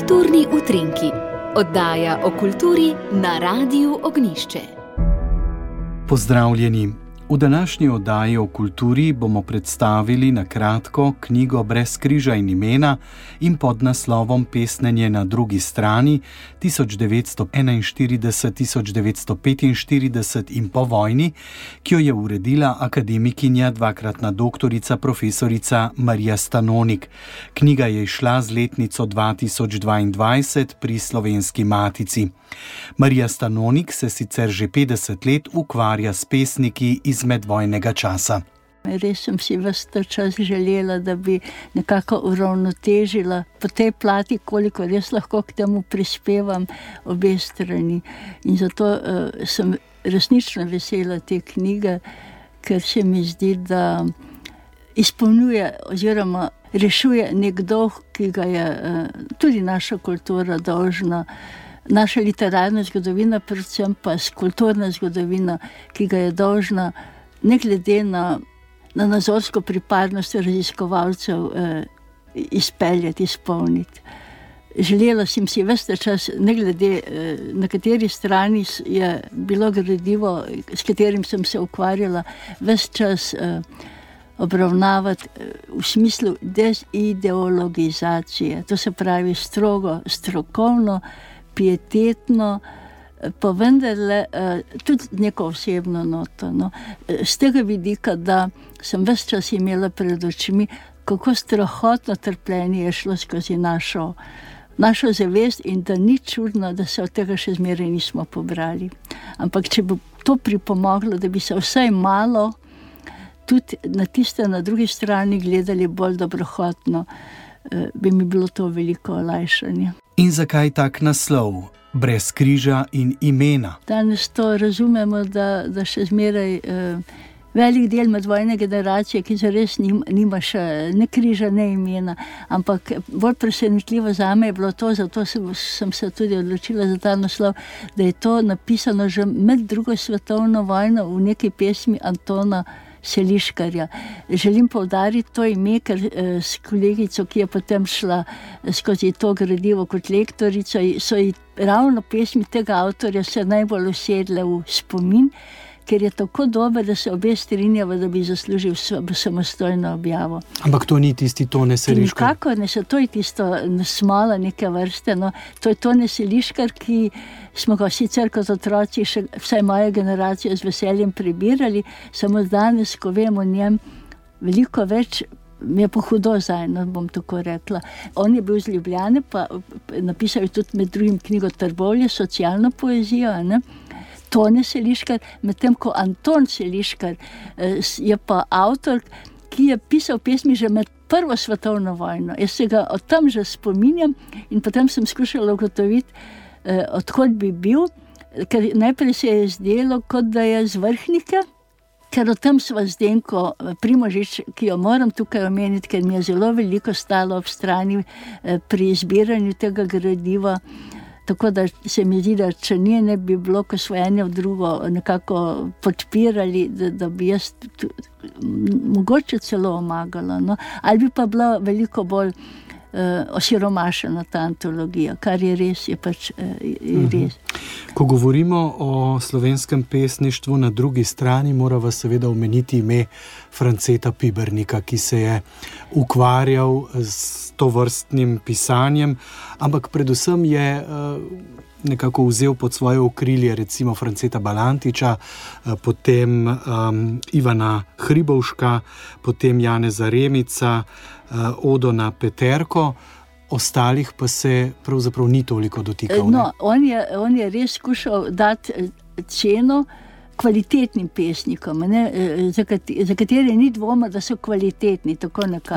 Kulturni utrinki, oddaja o kulturi na Radiu Ognišče. Pozdravljeni. V današnji oddaji o kulturi bomo predstavili na kratko knjigo Brez križa in imena in pod naslovom Pesnenje na drugi strani 1941-1945 in po vojni, ki jo je uredila akademikinja, dvakratna doktorica, profesorica Marija Stanonik. Knjiga je išla z letnico 2022 pri slovenski matici. Marija Stanonik se sicer že 50 let ukvarja s pesniki iz medvojnega časa. Res sem si vse čas želela, da bi nekako uravnotežila po tej plati, koliko res lahko k temu prispevam, obe strani. In zato uh, sem resnično vesela te knjige, ker se mi zdi, da izpolnjuje oziroma rešuje nekdo, ki ga je uh, tudi naša kultura dolžna naša literarna zgodovina, predvsem pa kulturna zgodovina, ki ga je dolžna, ne glede na, na nazorsko pripadnost raziskovalcev, eh, izpeljati, izpolniti. Želela sem si veste čas, ne glede eh, na kateri strani je bilo gradivo, s katerim sem se ukvarjala, vse čas. Eh, Obravnavati eh, v smislu desideologizacije, to se pravi strogo, strokovno, pietetno, pa vendarle eh, tudi neko osebno noto. No. Z tega vidika, da sem vse čas imela pred očmi, kako strahotno trpljenje je šlo skozi našo, našo zavest, in da ni čudno, da se od tega še zmeraj nismo pobrali. Ampak če bo to pripomoglo, da bi se vsaj malo. Tudi na tiste na drugi strani gledali bolj dobrohotno, eh, bi mi bilo to veliko olajšanje. In zakaj tak naslov, brez križa in imena? Danes to razumemo, da, da še zmeraj eh, velik del medvojne generacije, ki zares nima, nima še ne križa, ne imena. Ampak bolj presenetljivo za me je bilo to, zato sem, sem se tudi odločila za ta naslov, da je to napisano že med drugo svetovno vojno v neki pesmi Antona. Seliškarja. Želim povdariti to ime, ker eh, s kolegico, ki je potem šla eh, skozi to gradivo kot lektorica, so ji ravno pesmi tega avtorja se najbolj usedle v spomin, ker je tako dober, da se obe strinjava, da bi zaslužil samostojno objavo. Ampak to ni tisti tone seliškar. Kako ne, se, to je tisto smala neke vrste. No, to je tone seliškar, ki smo ga sicer kot otroci, še vsaj moja generacija, z veseljem prebirali, samo danes, ko vemo o njem veliko več. Mi je pa hudo zdaj, no bom tako rekla. On je bil z Ljubljane, pa napisal je tudi med drugim knjigo Trbovlje, socialno poezijo. Ne? Tone Seliškar, medtem ko Anton Seliškar eh, je pa avtor, ki je pisal pesmi že med Prvo svetovno vojno. Jaz se ga od tam že spominjam in potem sem skušala ugotoviti, eh, odkot bi bil, najprej se je zdelo, kot da je z vrhnike. Ker o tem smo zdaj, ko eh, Primožič, ki jo moram tukaj omeniti, ker mi je zelo veliko stalo ob strani pri izbiranju tega gradiva. Tako da se mi zdi, da če nje ne bi bilo, ko smo eno drugo nekako podpirali, da, da bi jaz mogoče celo omagala. No? Ali bi pa bila veliko bolj osiromašena ta antologija, kar je res. Je pač, uh, je mhm. res. Ko govorimo o slovenskem pesništvu, na drugi strani moramo seveda omeniti ime Franceta Pibernika, ki se je ukvarjal s to vrstnim pisanjem, ampak predvsem je. Uh, Nekako vzel pod svoje okrilje, recimo Franceta Balantiča, potem um, Ivana Hribovška, potem Janeza Remica, uh, uh, Odo na Peterko, ostalih pa se pravzaprav ni toliko dotikal. No, on, je, on je res skušal dati eh, ceno kvalitetnim pesnikom, ne, eh, za, kateri, za katere ni dvoma, da so kvalitetni.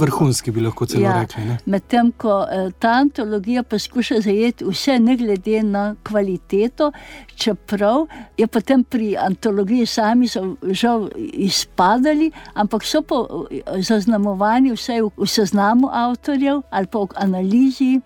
Vrhunski bi lahko celo ja, rekli. Medtem ko eh, ta antologija poskuša zajeti vse, ne glede na kvaliteto, čeprav je potem pri antologiji sami žal izpadali, ampak so pa eh, zaznamovani vse v, v seznamu avtorjev ali pa v analizi.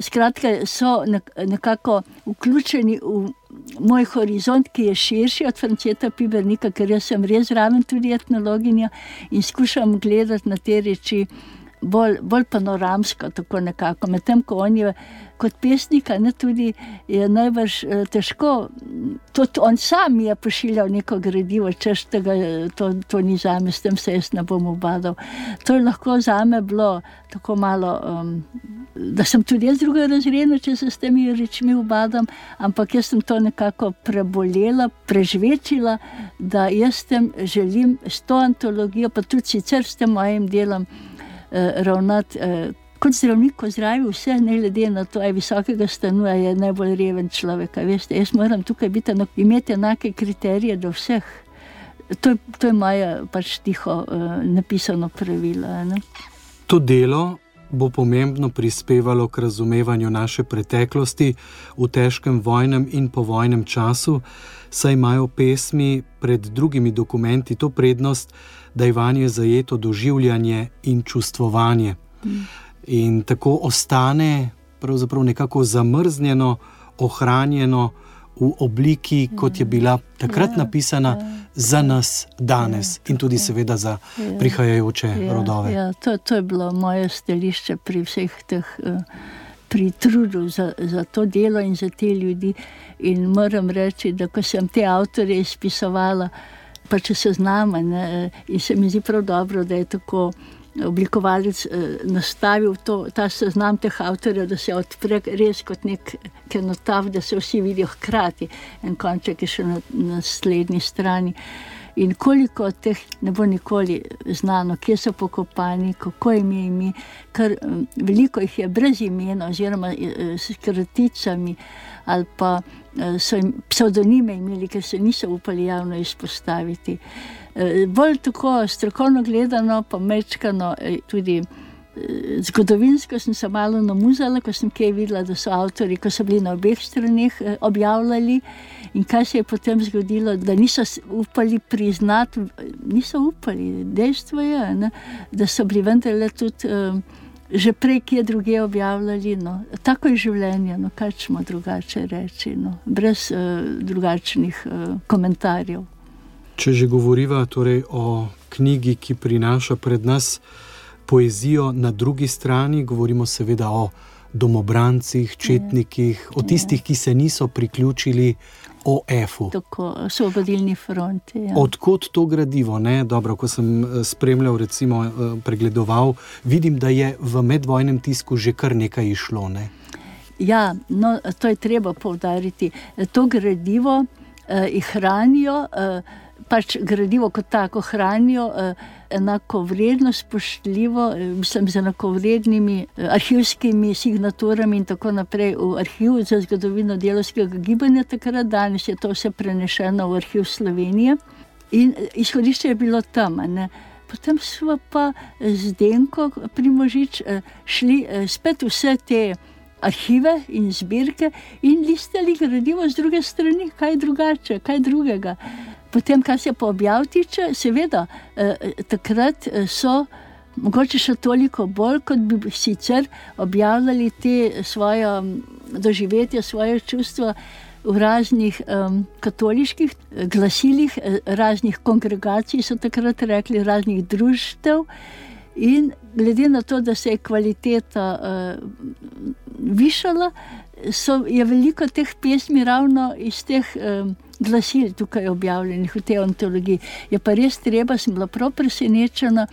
Skratka, so nekako vključeni v moj horizont, ki je širši od Franceta Pibernika, ker jaz sem res raven tudi etnologinja in skušam gledati na te reči bolj, bolj panoramsko, tako nekako. Medtem ko on je kot pesnik, ne tudi je najbrž eh, težko. Tudi on sam je pošiljal neko gradivo, češ tega, to, to ni za me, s tem se jaz ne bom obadal. To je lahko za me bilo tako malo. Um, Da sem tudi jaz druga razredna, če se s temi rečmi ubadam, ampak jaz sem to nekako prebolela, prežvečila, da jaz tem želim s to antologijo, pa tudi sicer s tem mojim delom, eh, ravnati. Eh, kot zdravnik, zdravi vse, ne glede na to, ali visokega stanuja, je najbolj reven človek. Veste, jaz moram tukaj biti, no, imeti enake kriterije do vseh. To, to je moje pač tiho uh, napisano pravilo. Ne? To delo bo pomembno prispevalo k razumevanju naše preteklosti v težkem vojnem in povojnem času, saj imajo pesmi pred drugimi dokumenti to prednost, da je vanje zajeto doživljanje in čustvovanje. Mm in tako ostane pravzaprav nekako zamrznjeno, ohranjeno v obliki, kot je bila takrat ja, napisana ja, za nas danes ja, in tudi seveda za ja, prihajajoče ja, rodove. Ja, to, to je bilo moje stališče pri vseh teh. Uh, Pri trudu za, za to delo in za te ljudi. In moram reči, da ko sem te avtorje izpisovala, pa če se znam, in se mi zdi prav dobro, da je tako oblikovalec eh, nastavil to, ta seznam teh avtorjev, da se odpre res kot nek kenotav, da se vsi vidijo hkrati, en konček je še na naslednji strani. In koliko teh ne bo nikoli znano, kje so pokopani, kako jim je ime, ker eh, veliko jih je brez imena, oziroma eh, s kraticami, ali pa so jim pseudonime imeli, ker se niso upali javno izpostaviti. Eh, bolj tako strokovno gledano, pa mečkano, eh, tudi eh, zgodovinsko sem se malo namuzala, ko sem kaj videla, da so avtori, ko so bili na obeh straneh objavljali. In kaj se je potem zgodilo, da niso upali priznati, niso upali. Dejstvo je, ne, da so bili vendarle tudi um, že prej, ki je druge objavljali. No. Tako je življenje, no, kaj smo drugače reči, no, brez uh, drugačnih uh, komentarjev. Če že govoriva torej o knjigi, ki prinaša pred nas poezijo, na drugi strani govorimo seveda o domobrancih, četnikih, o tistih, ki se niso priključili OF-u. Tako so vodilni fronti. Ja. Odkot to gradivo? Dobro, ko sem eh, spremljal, recimo, eh, pregledoval, vidim, da je v medvojnem tisku že kar nekaj išlo. Ne? Ja, no, to je treba povdariti. To gradivo eh, hranijo. Eh, pač gradivo kot tako hranijo, eh, enako vredno, spoštljivo, eh, mislim, z enako vrednimi eh, arhivskimi signaturami in tako naprej v arhiv za zgodovino delovskega gibanja. Takrat danes je to vse prenešeno v arhiv Slovenije in izhodišče je bilo tam. Ne. Potem smo pa z Denko Primožič šli spet vse te. Arhive in zbirke, in listali gradivo z druge strani, kaj drugače, kaj drugega. Potem, kar se pa objav tiče, seveda, eh, takrat eh, so mogoče še toliko bolj, kot bi sicer objavljali te svoje doživetja, svoje čustva v raznih um, katoliških eh, glasilih, eh, raznih kongregacij, so takrat rekli, raznih družstev. In glede na to, da se je kvaliteta uh, višala, so, je veliko teh pesmi ravno iz teh. Um, glasil tukaj objavljenih v tej antologiji. Je pa res treba, sem bila prav presenečena,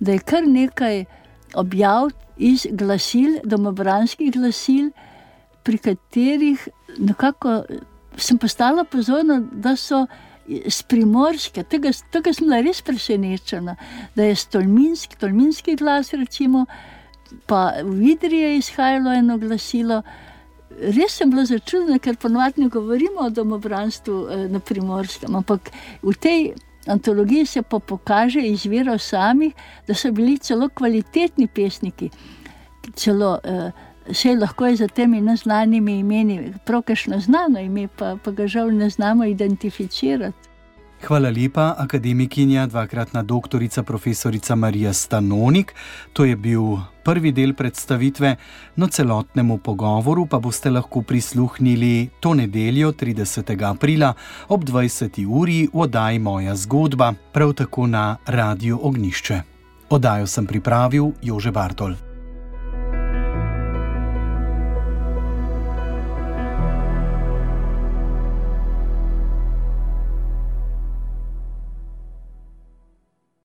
da je kar nekaj objav iz glasil, domobranskih glasil, pri katerih nekako sem postala pozorna, da so. Z primorske, tega, tega sem bila res presenečena, da je stolminski, stolminski glas, recimo, pa v Vidriji je izhajalo eno glasilo, res sem bila začudena, ker ponovadi govorimo o domobranstvu eh, na primorskem, ampak v tej antologiji se pa pokaže iz virov samih, da so bili celo kvalitetni pesniki. Celo, eh, Vse lahko je za temi neznanimi imeni, prokešno znano ime, pa, pa ga žal ne znamo identificirati. Hvala lepa, akademikinja, dvakratna doktorica, profesorica Marija Stanonik. To je bil prvi del predstavitve, no celotnemu pogovoru pa boste lahko prisluhnili to nedeljo, 30. aprila ob 20. uri v oddaji Moja zgodba, prav tako na Radio Ognišče. Oddajo sem pripravil Jože Bartol.